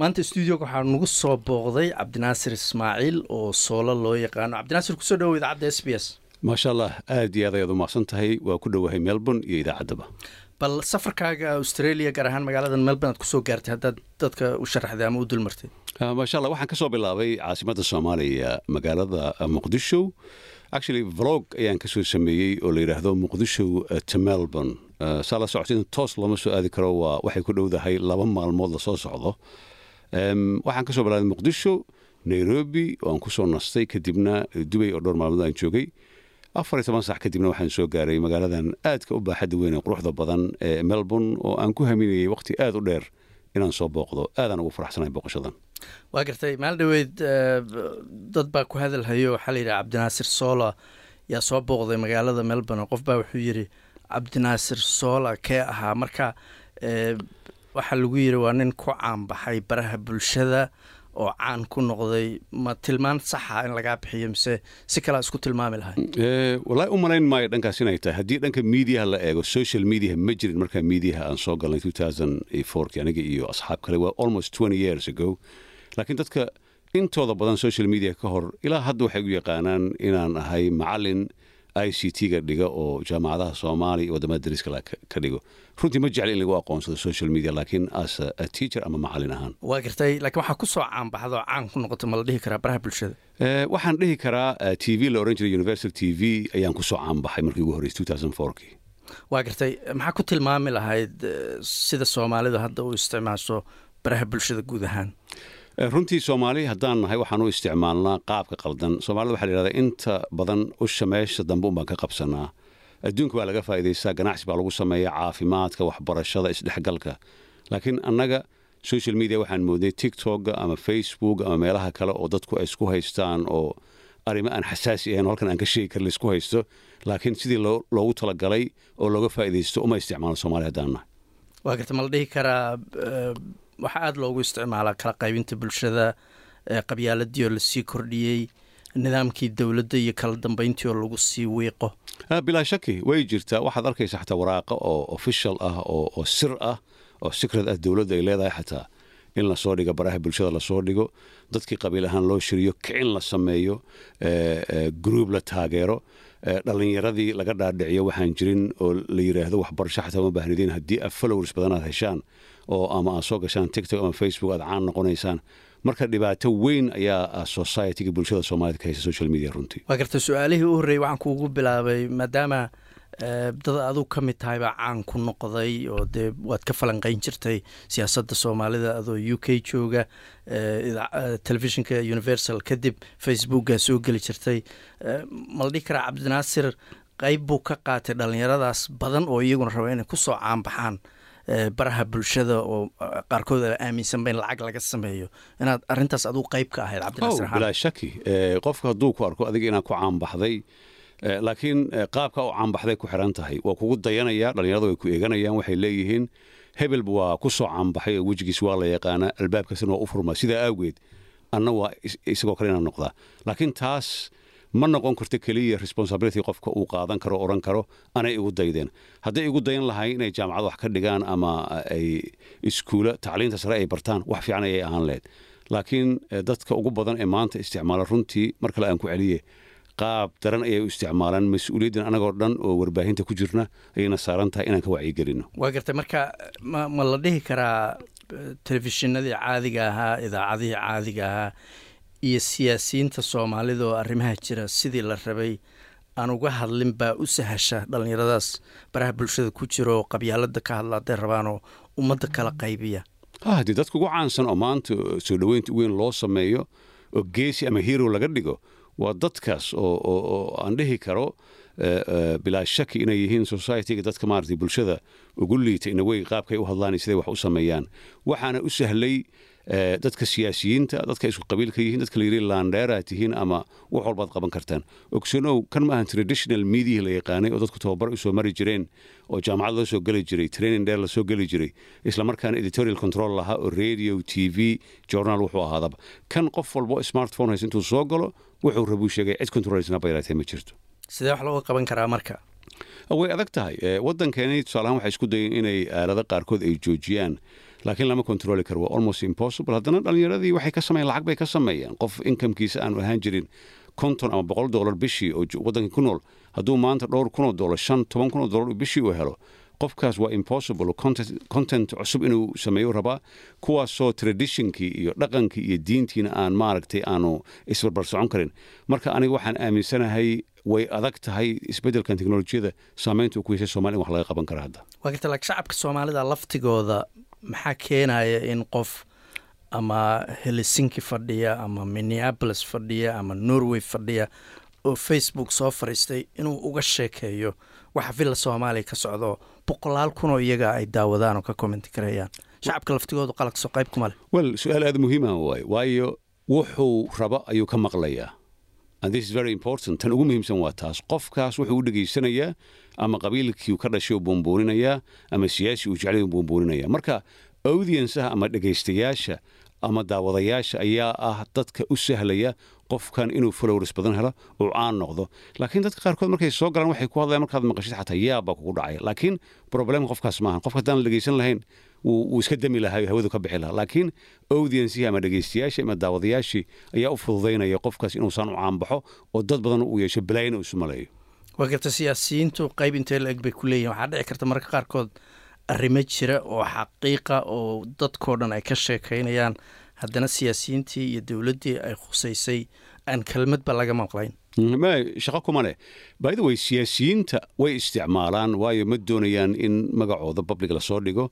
maanta stuudioga waxaa nagu soo booqday cabdinaasir ismaaciil oo soolo loo yaqaano. Cabdinaasir ku soo dhawow idaacadda s b s. Maasha allah aad iyo aad ayaad u mahadsan tahay. Waa ku dhowahay melbourne iyo idaacaddaba bal safarkaaga australia gaar ahaan magaalada melbourne aad ku soo gaartay haddaad dadka u sharaxday ama u dulmartay? Maasha allah waxaan ka soo bilaabay caasimadda soomaaliya magaalada muqdisho. Actually vlog ayaan ka soo sameeyey oo la yidhaahdo muqdisho to melbourne. Saa la socotay toos looma soo aadi karo waa waxay ku dhowdahay laba maalmood la soo socdo waxaan ka soo bilaabay muqdisho nairobi oo aan ku soo nastay kadibna dubay oo dhowr maalmood aan joogay. Afar iyo toban sax kadibna waxaan soo gaaray magaaladan aadka u baaxadda weyn ee quruxda badan ee melbourne oo aan ku haminayay waqti aad u dheer inaan soo booqdo. Aadaan ugu faraxsanahay booqashadan. Waa gartay maalin dhaweyd dad baa ku hadalhayo waxaa la yidhi cabdinaasir soola yaa soo booqday magaalada melbourne qof baa wuxuu yidhi cabdinaasir soola kee ahaa? Marka waxaa lagu yidhi waa nin ku caanbaxay baraha bulshada oo caan ku noqday. Ma tilmaan saxa in lagaa bixiyo mise si kalea isku tilmaami lahay wallaahi u malayn maayo dhankaas inay tahay. Haddii dhanka mediaha la eego social mediaha ma jirin markaa mediaha aan soo galnay ki aniga iyo asxaab kale. Waa almost years ago. Laakiin dadka intooda badan social media ka hor ilaa hadda waxay u yaqaanaan inaan ahay macalin i c t-ga dhiga oo jaamacadaha soomaaliya iyo waddamada ka dhigo. Runtii ma jecla in lagu aqoonsado social media laakiin as a teacher ama macalin ahaan? Waa gartay laakiin waxaa ku soo caanbaxda oo caan ku noqota ma la dhihi karaa baraha bulshada? Waxaan dhihi karaa t v la oran jiray universal t v ayaan ku soo caanbaxay markii ugu horreysay kii waa gartay maxaa ku tilmaami lahayd sida soomaalidu hadda u isticmaasho baraha bulshada guud ahaan runtii soomaali haddaan nahay waxaan u isticmaalnaa qaabka qaldan. Soomaalida waxa la yidhahdaa inta badan usha meesha dambe un baan ka qabsanaa. Adduunka baa laga faa'idaystaa ganacsi baa lagu sameeyaa caafimaadka waxbarashada isdhexgalka. Laakiin annaga social media waxaan moodnay tiktoka ama facebook ama meelaha kale oo dadku ay isku haystaan oo arrimo aan xasaasi ahayn halkan aan ka sheegi karin la isku haysto. Laakiin sidii loogu talagalay oo looga faa'iidaysto uma isticmaalo soomaaliya haddaan nahay. Waa garta ma la dhihi karaa waxaa aada loogu isticmaalaa kala qaybinta bulshada qabyaaladii oo la sii kordhiyey nidaamkii dowladda iyo kala dambeyntii oo lagu sii wiiqo. Bilaa shaki way jirtaa waxaad arkaysa xataa waraaqa oo official ah oo sir ah oo secret ah dowladda ay leedahay xataa. In la soo dhigo baraha bulshada la soo dhigo dadkii qabiil ahaan loo shiriyo kicin la sameeyo gruub la taageero dhallinyaradii laga dhaadhiciyo waxaan jirin oo la yidhaahdo waxbarasho xataa uma baahnideen haddii aad followers badan aad heshaan oo ama aad soo gashaan tiktok ama facebook aad caan noqonaysaan marka dhibaato weyn ayaa societyga bulshada soomaalida ka haysa social media runtii. Waa garta su'aalihii u horreeyey waxaan kuugu bilaabay maadaama dad aduu ka mid tahay baa caan ku noqday oo dee waad ka falanqayn jirtay siyaasadda soomaalida adoo u k jooga telefishinka universal kadib facebooka soo geli jirtay. Ma la dhihi karaa cabdinaasir qayb buu ka qaatay dhallinyaradaas badan oo iyaguna raba inay ku soo caanbaxaan baraha bulshada oo qaarkood aaminsanba in lacag laga sameeyo. Inaad arintaas aduu qayb ka ahayd cabdinaasir bilaa shaki. Qofka hadduu ku arko adiga inaad ku caanbaxday laakiin qaabka u caanbaxday ku xiran tahay. Waa kugu dayanaya dhallinyarada way ku eeganayaan waxay leeyihiin hebelba waa ku soo caanbaxay oo wejigiis waa la yaqaanaa albaabkaasina waa u furmaa sidaa awgeed anna waa isagoo kale inaan noqdaa. Laakiin taas ma noqon karto keliya responsibility qofka uu qaadan karo oran karo anay igu daydeen. Hadday igu dayan lahay inay jaamacad wax ka dhigaan ama ay iskuula tacliinta sare ay bartaan wax fiican ayay ahaan lahayd laakiin dadka ugu badan ee maanta isticmaala runtii mar kale aan ku celiye qaab daran ayay u isticmaalaan. Mas'uuliyaddan anagoo dhan oo warbaahinta ku jirna ayayna saaran tahay inaan ka wacyigelino waa gartay marka ma la dhihi karaa telefishinadii caadiga ahaa idaacadihii caadiga ahaa iyo siyaasiyiinta soomaalida oo arrimaha jira sidii la rabay aan uga hadlin baa u sahasha dhallinyaradaas baraha bulshada ku jira oo qabyaalada ka hadla hadday rabaan oo ummadda kala qaybiya. Haddii dadka ugu caansan oo maanta soo dhoweynta weyn loo sameeyo oo geesi ama hero laga dhigo waa dadkaas oo aan dhihi karo bilaa shaki inay yihiin societyga dadka maarata bulshada ugu liita inawey qaabkay u hadlaan siday wax u sameeyaan. Waxaana u sahlay dadka siyaasiyiinta dadka isku qabiilka yihiin dadka layidhi landheeraad tihiin ama wax walbaad qaban kartaan. Ogsanow kan ma ahan traditional media la yaqaanay oo dadku tababar u soo mari jireen oo jaamacad loo soo geli jiray training dheer la soo geli jiray islamarkaana editorial control lahaa oo radio t v journal wuxuu ahaadaba kan qof walbo smartphone hays intuu soo galo wuxuu rabuu sheegay cid controlaysna bayraatee ma jirto. Sidee wax looga qaban karaa marka? Way adag tahay. Waddankeeni tusaalahaan waxay isku dayeen inay aalado qaarkood ay joojiyaan laakiin lama controli karo waa almost impossible. Haddana dhallinyaradii waxay ka sameeyeen lacag bay ka sameeyeen qof inkamkiisa aanu ahaan jirin konton ama boqol dollar bishii oo waddankii ku nool hadduu maanta dhowr kunoo dollar shan toban kunoo dollar bishii uu helo qofkaas waa impossible. Content cusub inuu sameeyo rabaa kuwaasoo traditionkii iyo dhaqankii iyo diintiina aan maaragtay aanu isbarbar socon karin. Marka aniga waxaan aaminsanahay way adag tahay isbeddelkan teknolojiyada saameynta uu ku yeeshay somalia in wax laga qaban kara hadda. Waa garta laakiin shacabka soomaalida laftigooda maxaa keenaya in qof ama helsinki fadhiya ama minneapolis fadhiya ama norway fadhiya oo facebook soo fariistay inuu uga sheekeeyo waxa villa soomaaliya ka socdo boqolaal kunoo iyaga ay daawadaan oo ka commenti karayaan. Shacabka laftigoodu qalaqso qayb kuma leh well su'aal aada muhiima waaye waayo wuxuu rabo ayuu ka maqlayaa tan ugu muhiimsan waa taas. Qofkaas wuxuu u dhegaysanayaa ama qabiilkii ka dhashay uu buunbuuninayaa ama siyaasi uu jeclay buunbuuninaya marka audiensaha ama dhegaystayaasha ama daawadayaasha ayaa ah dadka u sahlaya qofkan inuu followers badan helo uu caan noqdo. Laakiin dadka qaarkood markay soo galaan waxay ku hadlayaan markaad maqashid xataa yaabaa kugu dhacaya. Laakiin problemka qofkaas maaha. Qofka haddaan la dhegaysan lahayn wuu iska dami lahaa hawadu ka bixi lahaa. Laakiin audiencihii ama dhegaystayaashii ama daawadayaashii ayaa u fududaynaya qofkaas inuusan u caanbaxo oo dad badan uu yeesho balaayina uu isu maleeyo. Waa garta siyaasiyiintu qayb intee la eg bay ku leeyihiin waxaa dhici karta marka qaarkood arrimo jira oo xaqiiqa oo dadkoo dhan ay ka sheekaynayaan. Haddana siyaasiyiintii iyo dowladdii ay khusaysay aan kelmadba laga maqlayn. Shaqo kuma leh. By the way siyaasiyiinta way isticmaalaan waayo ma doonayaan in magacooda public la soo dhigo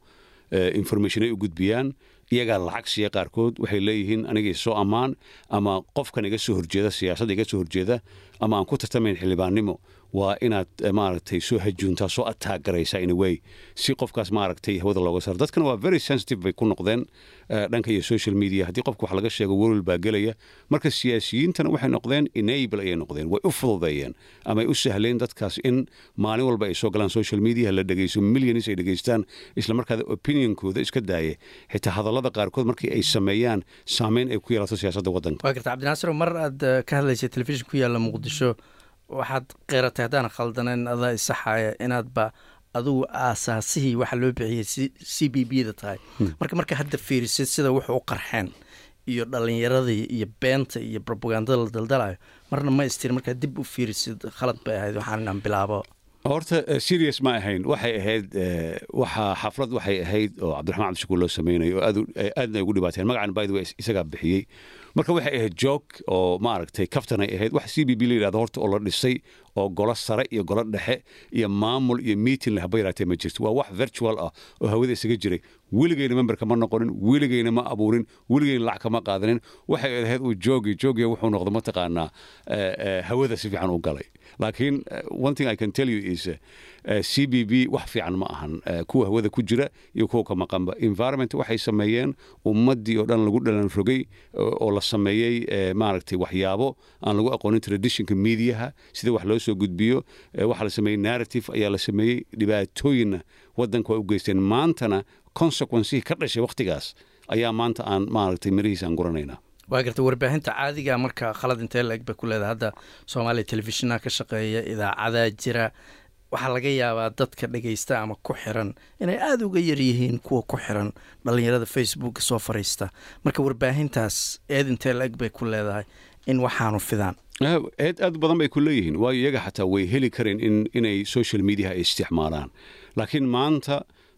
information ay u gudbiyaan. Iyagaa lacag siiya qaarkood waxay leeyihiin aniga soo ammaan ama qofkan iga soo horjeeda siyaasadda iga soo horjeeda ama aan ku tartamayn xildhibaannimo waa inaad maaragtay soo hajuuntaa soo ataagaraysaa in a way si qofkaas maaragtay hawada looga saaro. Dadkana waa very sensitive bay ku noqdeen dhanka iyo social media. Haddii qofka wax laga sheego welwel baa gelaya. Marka siyaasiyiintana waxay noqdeen enable ayay noqdeen way u fududeeyeen ama ay u sahleen dadkaas in maalin walba ay soo galaan social media la dhegayso millions ay dhegaystaan islamarkaada opinionkooda iska daaya xitaa hadallada qaarkood markii ay sameeyaan saameyn ay ku yeelato siyaasadda waddanka. Waa garta cabdinaasir mar aad ka hadlaysay telefishin ku yaalla muqdisho waxaad qeeratay haddaan khaldanayn adaa isaxaaya inaadba adugu aasaasihii waxa loo bixiyey c b b da tahay marka marka hadda fiirisid sida wuxuu u qarxeen iyo dhallinyaradii iyo beenta iyo robagandada la daldalayo marna ma istir markaad dib u fiirisid khalad bay ahayd waxaan inaan bilaabo horta serious ma ahayn. Waxay ahayd waxa xaflad waxay ahayd oo cabdiraxmaan cabdishakuur loo sameynayo oo aadna ay ugu dhibaateen. Magacan by the way isagaa bixiyey. Marka waxay ahayd joog oo maaragtay kaftan ay ahayd. Wax c b b la yidhahdo horta oo la dhisay oo golo sare iyo golo dhexe iyo maamul iyo meeting leh haba yaraatee ma jirto. Waa wax virtual ah oo hawada isaga jiray weligeyna memberka ma noqonin weligeyna ma abuurin weligeyna lacag kama qaadanin. Waxay ahayd uu joogi joogiya wuxuu noqdo mataqaanaa hawada si fiican u galay. Laakiin one thing i can tell you is c b b wax fiican ma ahan. Kuwa hawada ku jira iyo kuwa ka maqanba environment waxay sameeyeen ummaddii oo dhan lagu dhalan rogay oo la sameeyey maaragtay waxyaabo aan lagu aqoonin traditionka mediaha sida wax loo soo gudbiyo. Waxaa la sameeyey narrative ayaa la sameeyey. Dhibaatooyinna waddanka waa u geysteen. Maantana consequencihii ka dhashay wakhtigaas ayaa maanta aan maaragtay mirihiisa aan guranaynaa waa garta warbaahinta caadiga marka khalad intee la eg bay ku leedahay. Hadda soomaaliya telefishinaa ka shaqeeya idaacadaa jira. Waxaa laga yaabaa dadka dhegaysta ama ku xiran inay aada uga yar yihiin kuwa ku xiran dhallinyarada facebooka soo fariista. Marka warbaahintaas eed intee la eg bay ku leedahay in waxaanu fidaan. Eed aad badan bay ku leeyihiin waayo iyaga xataa way heli kareen in inay social mediaha ay isticmaalaan. Laakiin maanta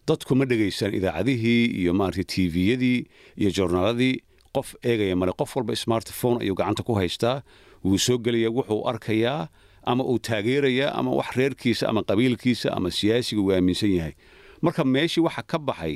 dadku ma dhegaystaan idaacadihii iyo maaragtay tviyadii iyo joornaaladii qof eegaya male qof walba smartphone ayuu gacanta ku haystaa. Wuu soo gelaya wuxuu arkayaa ama uu taageerayaa ama wax reerkiisa ama qabiilkiisa ama siyaasiga uu aaminsan yahay. Marka meeshii waxa ka baxay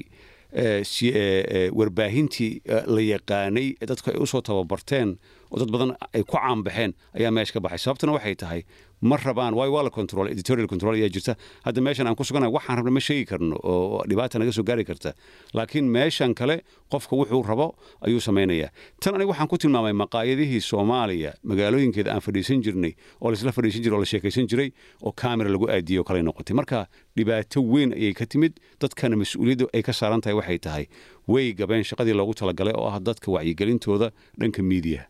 warbaahintii la yaqaanay ee dadku ay u soo tababarteen oo dad badan ay ku caanbaxeen ayaa meesha ka baxay. Sababtana waxay tahay ma rabaan waayo waa la control editorial control ayaa jirta. Hadda meeshan aan ku suganahay waxaan rabna ma sheegi karno oo dhibaata naga soo gaari karta. Laakiin meeshan kale qofka wuxuu rabo ayuu samaynayaa. Tan aniga waxaan ku tilmaamay maqaayadihii soomaaliya magaalooyinkeeda aan fadhiisan jirnay oo laisla fadhiisan jiray oo la sheekaysan jiray oo kamera lagu aadiyey oo kale noqotay. Marka dhibaato weyn ayay ka timid dadkana mas'uuliyadda ay ka saaran tahay waxay tahay way gabeen shaqadii loogu talagalay oo ah dadka wacyigelintooda dhanka miidiyaha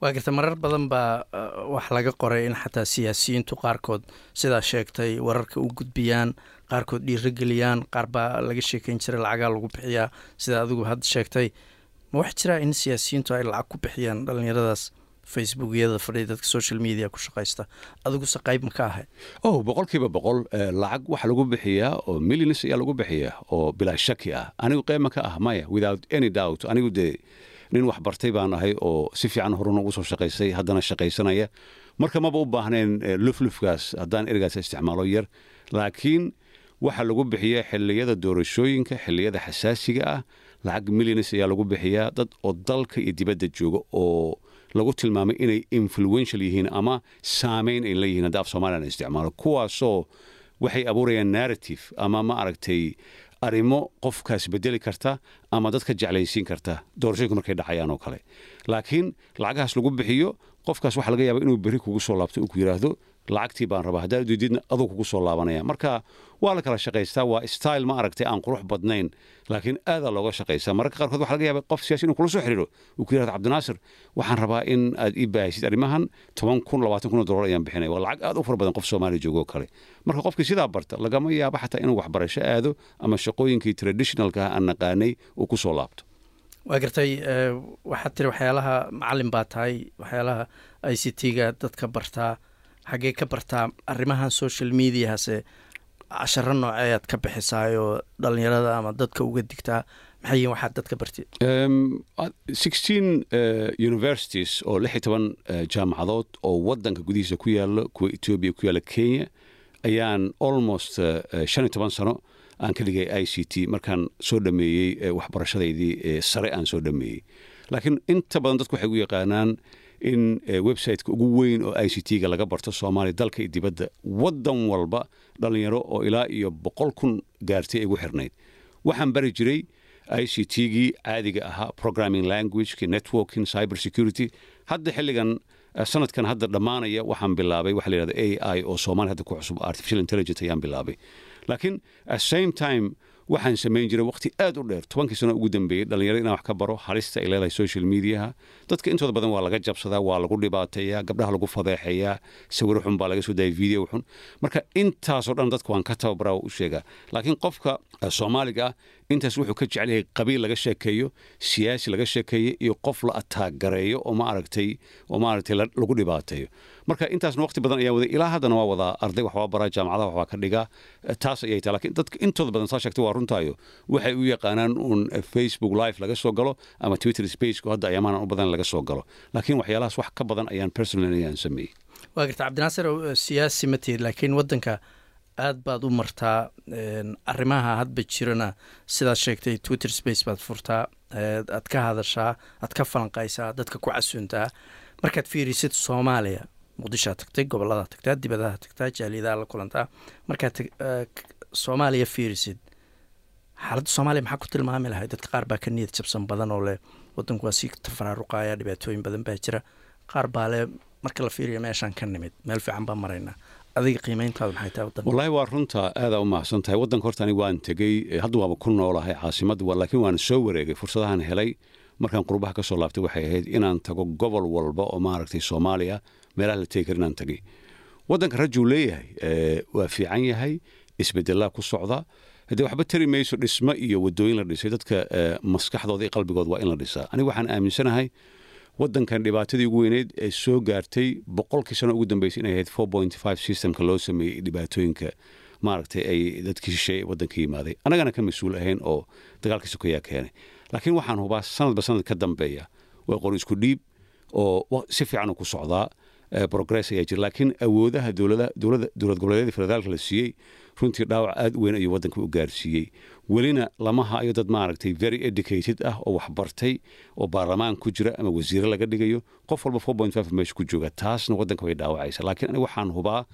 waa garta marar badan baa wax laga qoray in xataa siyaasiyiintu qaarkood sidaa sheegtay wararka u gudbiyaan qaarkood dhiirogeliyaan qaar baa laga sheekeyn jiray lacagaa lagu bixiyaa sida adigu hadda sheegtay. Ma wax jiraa in siyaasiyiintu ay lacag ku bixiyaan dhallinyaradaas facebookyada fadhiya dadka social media ku shaqaysta. Adiguse qayb ma ka ahay. Oh boqolkiiba boqol lacag waxa lagu bixiyaa oo millions ayaa lagu bixiyaa oo bilaa shaki ah. Anigu qayb ma ka ah maya without any doubt. Anigu dee nin wax bartay baan ahay oo si fiican horuna ugu soo shaqaystay haddana shaqaysanaya. Marka maba u baahnayn luflufkaas haddaan erigaas isticmaalo yar. Laakiin waxa lagu bixiyaa xilliyada doorashooyinka xilliyada xasaasiga ah lacag millions ayaa lagu bixiyaa. Dad oo dalka iyo dibadda jooga oo lagu tilmaamay inay influential yihiin ama saamayn ay leeyihiin hadda af somaliya la isticmaalo. Kuwaasoo waxay abuurayaan narrative ama ma aragtay arrimo qofkaas bedeli karta ama dadka jeclaysiin karta. Doorashooyinku markay dhacayaan oo kale. Laakiin lacagahaas lagu bixiyo qofkaas waxaa laga yaaba inuu berri kugu soo laabto uu ku yidhaahdo lacagtii baan rabaa. Haddaad diididna aduu kugu soo laabanaya. Marka waa la kala shaqaystaa waa style ma aragtay aan qurux badnayn laakiin aadaa looga shaqaystaa mararka qaarkood waxa laga yaaba qof siyaasi inuu kula soo xiriiro. Uu ku yidhahdo cabdinaasir waxaan rabaa in aad ii baahisid arrimahan toban kun labaatan kun oo ayaan bixinaya waa lacag aad u fara badan qof soomaaliya joogo kale. Marka qofkii sidaa barta lagama yaabo xataa inuu waxbarasho aado ama shaqooyinkii traditionalka aan naqaanay uu ku soo laabto. Waa gartay waxaad tiri waxyaalaha macalin baa tahay waxyaalaha i c t-ga dadka bartaa xaggee ka bartaa arrimahan social mediahase casharo nooceeyaad ka bixisaayoo dhallinyarada ama dadka uga digtaa maxay yihiin waxaad dadka bartid sixteen universities oo lix iyo toban jaamacadood oo waddanka gudihiisa ku yaalo kuwa etoobiya ku yaalla kenya ayaan almost shan iyo toban sano aan ka dhigay i c t markaan soo dhameeyey waxbarashadaydii sare aan soo dhameeyey. Laakiin inta badan dadku waxay u yaqaanaan in websiteka ugu weyn oo i c t-ga laga barto soomaaliya dalka iyo dibadda. Waddan walba dhallinyaro oo ilaa iyo boqol kun gaartay ay ugu xirnayd. Waxaan bari jiray i c t-gii caadiga ahaa programming languageki networking cyber security hadda xilligan sanadkan hadda dhammaanaya waxaan bilaabay waxa la yidhahda a i oo soomaaliya hadda ku cusub artificial intelligence ayaan bilaabay. Laakiin at same time waxaan samayn jiray waqti aad u dheer. Tobankii sano ugu dambeeyey dhallinyarada inaan wax ka baro halista ay leedahay social mediaha. Dadka intooda badan waa laga jabsadaa waa lagu dhibaateeyaa gabdhaha lagu fadeexeeyaa sawiro xun baa laga soo daaya video xun. Marka intaasoo dhan dadka waan ka tababaraa u sheegaa. Laakiin qofka soomaaliga ah intaas wuxuu ka jecel yahay qabiil laga sheekeeyo siyaasi laga sheekeeyo iyo qof la ataagareeyo oo ma aragtay oo ma aragtay lagu dhibaateeyo marka intaasna waqti badan ayaa waday ilaa haddana waa wadaa arday waxbaa baraa jaamacadaha waxbaa ka dhigaa taas ayay tahay. Lakiin dadka intooda badan saa sheegtay waa runtaayo. Waxay u yaqaanaan uun facebook live laga soo galo ama twitter spaceko hadda ayaamaana u badan laga soo galo. Laakiin waxyaalahaas wax ka badan ayaan personal ayaan sameeyey. Waa garta cabdinaasir siyaasi ma tihid laakiin waddanka aad baad u martaa arrimaha hadba jirana sidaad sheegtay twitter space baad furtaa aad ka hadashaa aad ka falanqaysaa dadka ku casuuntaa. Markaad fiirisid soomaaliya muqdishoad tagtay goboladaad tagtaa dibadaha tagtaa jaaliyadaha la kulantaa. Markaad soomaaliya fiirisid. Xaaladda soomaaliya maxaa ku tilmaami lahay dadka qaar baa ka niyad jabsan badan oo leh wadanku waa sii tafaraaruqaya dhibaatooyin badan baa jira. Qaar baa leh marka la fiiriya meeshaan ka nimid. Meel fiican baa maraynaa. Adiga qiimayntaadu maxay tahay waddanka wallaahi waa runta aadaa u mahadsan tahay waddanka horta aniga waan tegey hadda waaba ku noolahay caasimadda laakiin waan soo wareegay. Fursadahan helay markaan qurbaha ka soo laabtay waxay ahayd inaan tago gobol walba oo maaragtay soomaaliya meelaha la tegi kar inaan tagay waddanka rajuu leeyahay waa fiican yahay isbedelaa ku socda. Haddee waxba tari mayso dhismo iyo wadooyin la dhisay dadka maskaxdooda iyo qalbigooda waa in la dhisaa. Aniga waxaan aaminsanahay waddankan dhibaatadii ugu weyneyd ee soo gaartay boqolkii sano ugu dambeysay inay ahayd systemka loo sameeyey dhibaatooyinka maaragtay ay dadkii shisheeye waddanka yimaaday. Annagana ka mas'uul ahayn oo dagaalkii sokayaa keenay. Laakiin waxaan hubaa sanadba sanad ka dambeeya waa qor isku dhiib oo si fiican ku socdaa progress ayaa jira laakiin awoodaha dowlad goboleedyada federaalka la siiyey runtii dhaawac aad weyn ayuu waddanka u gaarsiiyey. Welina lama hayo dad maaragtay very educated ah oo waxbartay oo baarlamaan ku jira ama wasiire laga dhigayo. Qof walba meesha ku jooga taasna waddanka way dhaawacaysa laakiin aniga waxaan hubaa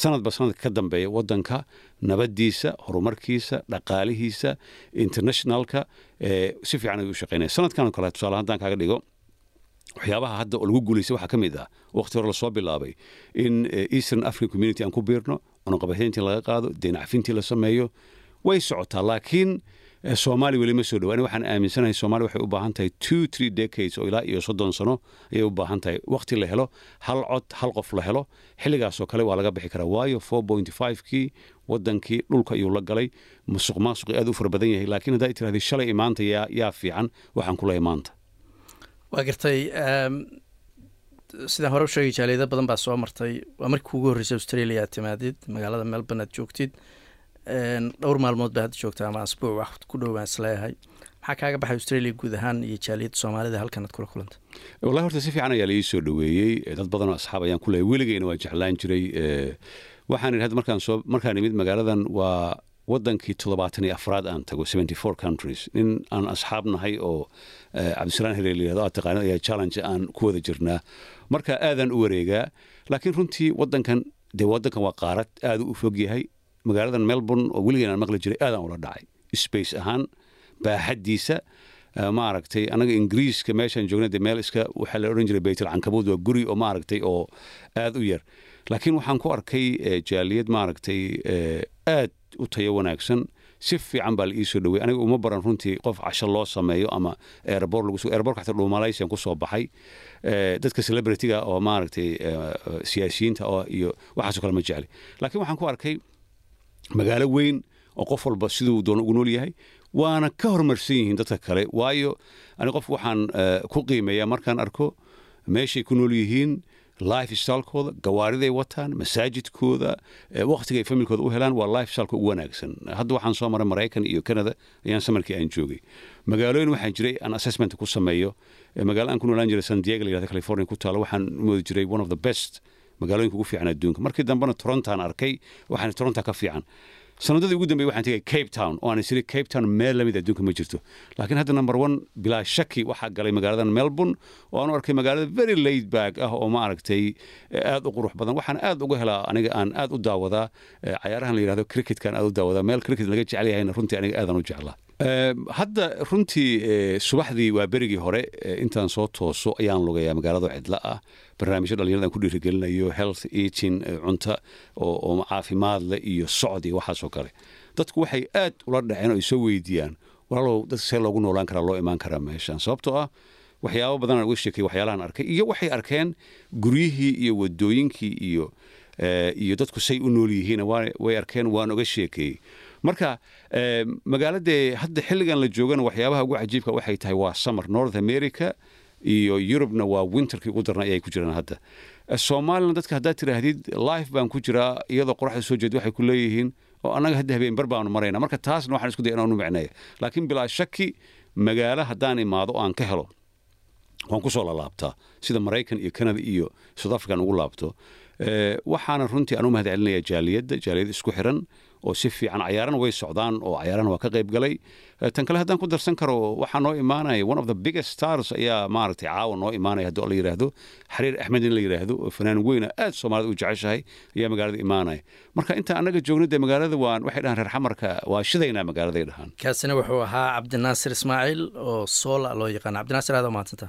sanadba sanadka ka dambeeya waddanka nabadiisa horumarkiisa dhaqaalihiisa internationalka si fiican ayuu u shaqaynaya sanadkan kale tusaale haddaan kaaga dhigo waxyaabaha hadda oo lagu guulaystay waxaa ka mid ah waqti hore la soo bilaabay in eastern african community aan ku biirno cunaqabateyntii laga qaado deyn cafintii la sameeyo way socotaa. Laakiin soomaaliya weli ma soo dhowaan waxaan aaminsanahay soomaaliya waxay u baahan tahay two three decades oo ilaa iyo soddon sano ayay u baahan tahay. Waqti la helo hal cod hal qof la helo xilligaasoo kale waa laga bixi karaa. Waayo four point five kii wadankii dhulka ayuu la galay. Musuq maasuqi aad u fara badan yahay laakiin haddaa tirahdii shalay imaanta yaa fiican waxaan ku leeyahay maanta waa gartay sidaan hore u sheegay jaaliyado badan baa soo martay. Waa markii ugu horreysay australia aad timaadid magaalada melbourne aad joogtid. Dhowr maalmood baa hadda joogta ama asbuuc wax ku dhow baan is leeyahay maxaa kaaga baxay australia guud ahaan iyo jaaliyadda soomaalida halkan aad kula kulantay wallahi horta si fiican ayaa la ii soo dhoweeyey. Dad badanoo asxaab ayaan ku leeyahay weligeyna waa jeclaan jiray. Waxaan idhi hadda markaan soo markaan imid magaaladan waa wadankii toddobaatan iyo afraad aan tago countries. Nin aan asxaab nahay oo cabdisalaan hele layihahdo aad taqaanid ayaa challenge aan ku wada jirnaa. Marka aadaan u wareegaa laakiin runtii wadankan dee wadankan waa qaarad aad u fog yahay. Magaaladan melbourne oo weligeen aan maqli jiray aadaan ula dhacay. Space ahaan baaxaddiisa maaragtay anaga ingiriiska meeshaan joogna dee meel iska waxaa la odhan jiray baytul cankabuud waa guri oo maaragtay oo aad u yar laakiin waxaan ku arkay jaaliyad maaragtay aad u tayo wanaagsan. Si fiican baa la ii soo dhowey aniga uma baran runtii qof casho loo sameeyo ama lagu airportka xataa dhuumalaysian ku soo baxay. Dadka celebrityga oo maaragtay siyaasiyiinta oo iyo waxaasoo kale ma jecli. Laakiin waxaan ku arkay magaalo weyn oo qof walba siduu doono ugu nool yahay waana ka horumarsan yihiin dadka kale. Waayo ani qof waxaan ku qiimeeyaa markaan arko meeshay ku nool yihiin life stylekooda gawaariday wataan masaajidkooda wakhtiga ay familkooda u helaan waa life ugu wanaagsan. Hadda waxaan soo maray maraykan iyo canada ayaan samarkii aan joogay. Magaalooyin waxaan jiray aan assessment ku sameeyo. Magaalo aan ku noolaan jiray san diego la california ku taalo waxaan moodi jiray one of the best magaalooyinka ugu fiican adduunka. Markii dambena torontaan arkay waxaan toronta ka fiican sanadadii ugu dambey waxaan tegay cape town oo aan isiri cape town meel la mid adduunka ma jirto. Laakiin hadda number one bilaa shaki waxaa galay magaaladan melbourne oo aan u arkay magaalada very laid back ah oo ma aragtay aad u qurux badan. Waxaan aad uga helaa aniga aan aad u daawadaa cayaarahan la yidhahdo cricketkaan aad u daawadaa. Meel cricket laga jecel yahayna runtii aniga aadan u jeclaa hadda runtii subaxdii waa berigii hore intaan soo tooso ayaan lugayaa magaalada cidla ah. Barnaamijyo dhalinyarada aan ku dhiirigelinayo health eating cunto oo caafimaad leh iyo socod iyo waxaasoo kale. Dadku waxay aad ula dhaceen oo ay soo weydiiyaan walaalow dadka see loogu noolaan karaa loo imaan karaa meeshaan. Sababtoo ah waxyaabo badanaan uga sheekay waxyaalahan arkay iyo waxay arkeen guryihii iyo wadooyinkii iyo iyo dadku say u nool yihiin way arkeen waan uga sheekeeyey marka magaaladee hadda xilligan la joogana waxyaabaha ugu cajiibka waxay tahay waa summer. North america iyo yurubna waa winterkii ugu darna ayay ku jiraan hadda. Soomalilan dadka haddaad tidhaahdid life baan ku jiraa iyadoo qoraxda soo jeed waxay ku leeyihiin oo annaga hadda habeen bar baanu marayna. Marka taasna waxaan isku day inaanu micneeya laakiin bilaa shaki magaalo haddaan imaado oo aan ka helo waan ku lalaabtaa sida maraykan iyo canada iyo south african ugu laabto. Waxaana runtii aan u mahad celinaya jaaliyadda jaaliyad isku xiran oo si fiican cayaarana way socdaan oo cayaarana waa ka qayb galay. Tan kale haddaan ku darsan karo waxaa noo imaanaya one of the biggest stars ayaa maaragtay caawa noo imaanaya haddii la yidhaahdo xariir axmed in la yidhaahdo oo fanaan weyna aad soomaalida u jeceshahay ayaa magaalada imaanaya. Marka inta annaga joogno dee magaalada waan waxay dhahaan reer xamarka waa shidaynaa magaaladay dhahaan. Kaasina wuxuu ahaa cabdinaasir ismaaciil oo soola loo yaqaana cabdinaasir aad umahadsanta